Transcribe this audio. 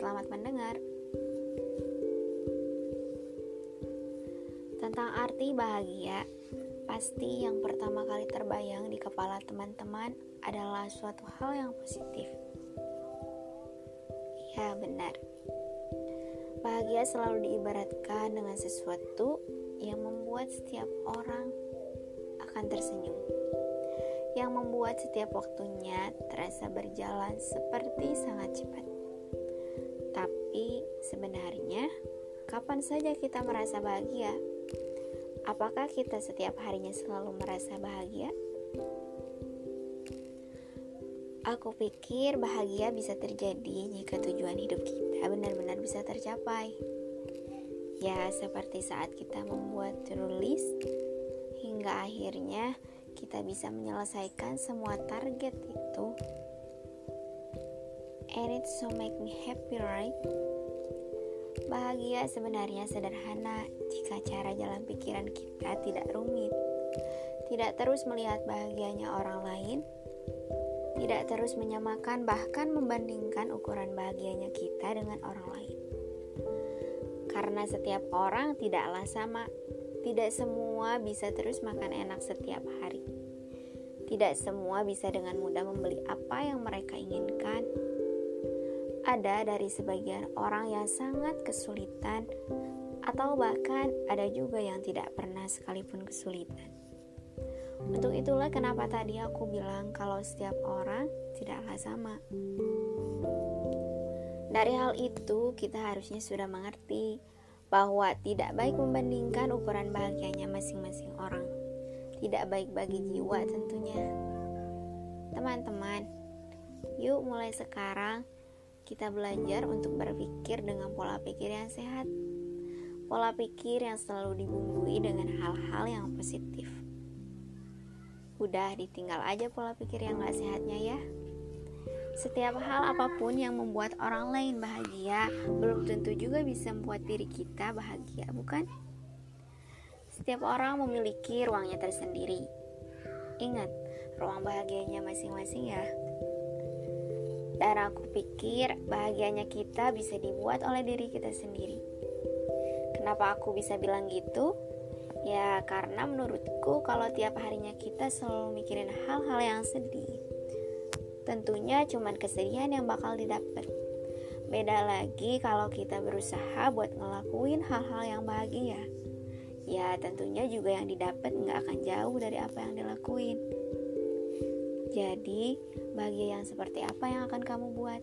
Selamat mendengar. Tentang arti bahagia, pasti yang pertama kali terbayang di kepala teman-teman adalah suatu hal yang positif. Ya, benar. Bahagia selalu diibaratkan dengan sesuatu yang membuat setiap orang akan tersenyum, yang membuat setiap waktunya terasa berjalan seperti sangat cepat. Tapi sebenarnya, kapan saja kita merasa bahagia? Apakah kita setiap harinya selalu merasa bahagia? Aku pikir bahagia bisa terjadi jika tujuan hidup kita benar-benar bisa tercapai. Ya, seperti saat kita membuat tulis hingga akhirnya kita bisa menyelesaikan semua target itu. And it so make me happy, right? Bahagia sebenarnya sederhana jika cara jalan pikiran kita tidak rumit. Tidak terus melihat bahagianya orang lain, tidak terus menyamakan bahkan membandingkan ukuran bahagianya kita dengan orang lain karena setiap orang tidaklah sama. Tidak semua bisa terus makan enak setiap hari. Tidak semua bisa dengan mudah membeli apa yang mereka inginkan. Ada dari sebagian orang yang sangat kesulitan, atau bahkan ada juga yang tidak pernah sekalipun kesulitan. Untuk itulah kenapa tadi aku bilang kalau setiap orang tidaklah sama. Dari hal itu, kita harusnya sudah mengerti bahwa tidak baik membandingkan ukuran bahagianya masing-masing orang. Tidak baik bagi jiwa tentunya. Teman-teman, yuk mulai sekarang kita belajar untuk berpikir dengan pola pikir yang sehat. Pola pikir yang selalu dibumbui dengan hal-hal yang positif. Udah ditinggal aja pola pikir yang gak sehatnya ya. Setiap hal apa pun yang membuat orang lain bahagia belum tentu juga bisa membuat diri kita bahagia, bukan? Setiap orang memiliki ruangnya tersendiri. Ingat, ruang bahagianya masing-masing ya. Dan aku pikir bahagianya kita bisa dibuat oleh diri kita sendiri. Kenapa aku bisa bilang gitu? Ya karena menurutku kalau tiap harinya kita selalu mikirin hal-hal yang sedih tentunya cuman kesedihan yang bakal didapat. Beda lagi kalau kita berusaha buat ngelakuin hal-hal yang bahagia. Ya tentunya juga yang didapat nggak akan jauh dari apa yang dilakuin. Jadi, bahagia yang seperti apa yang akan kamu buat?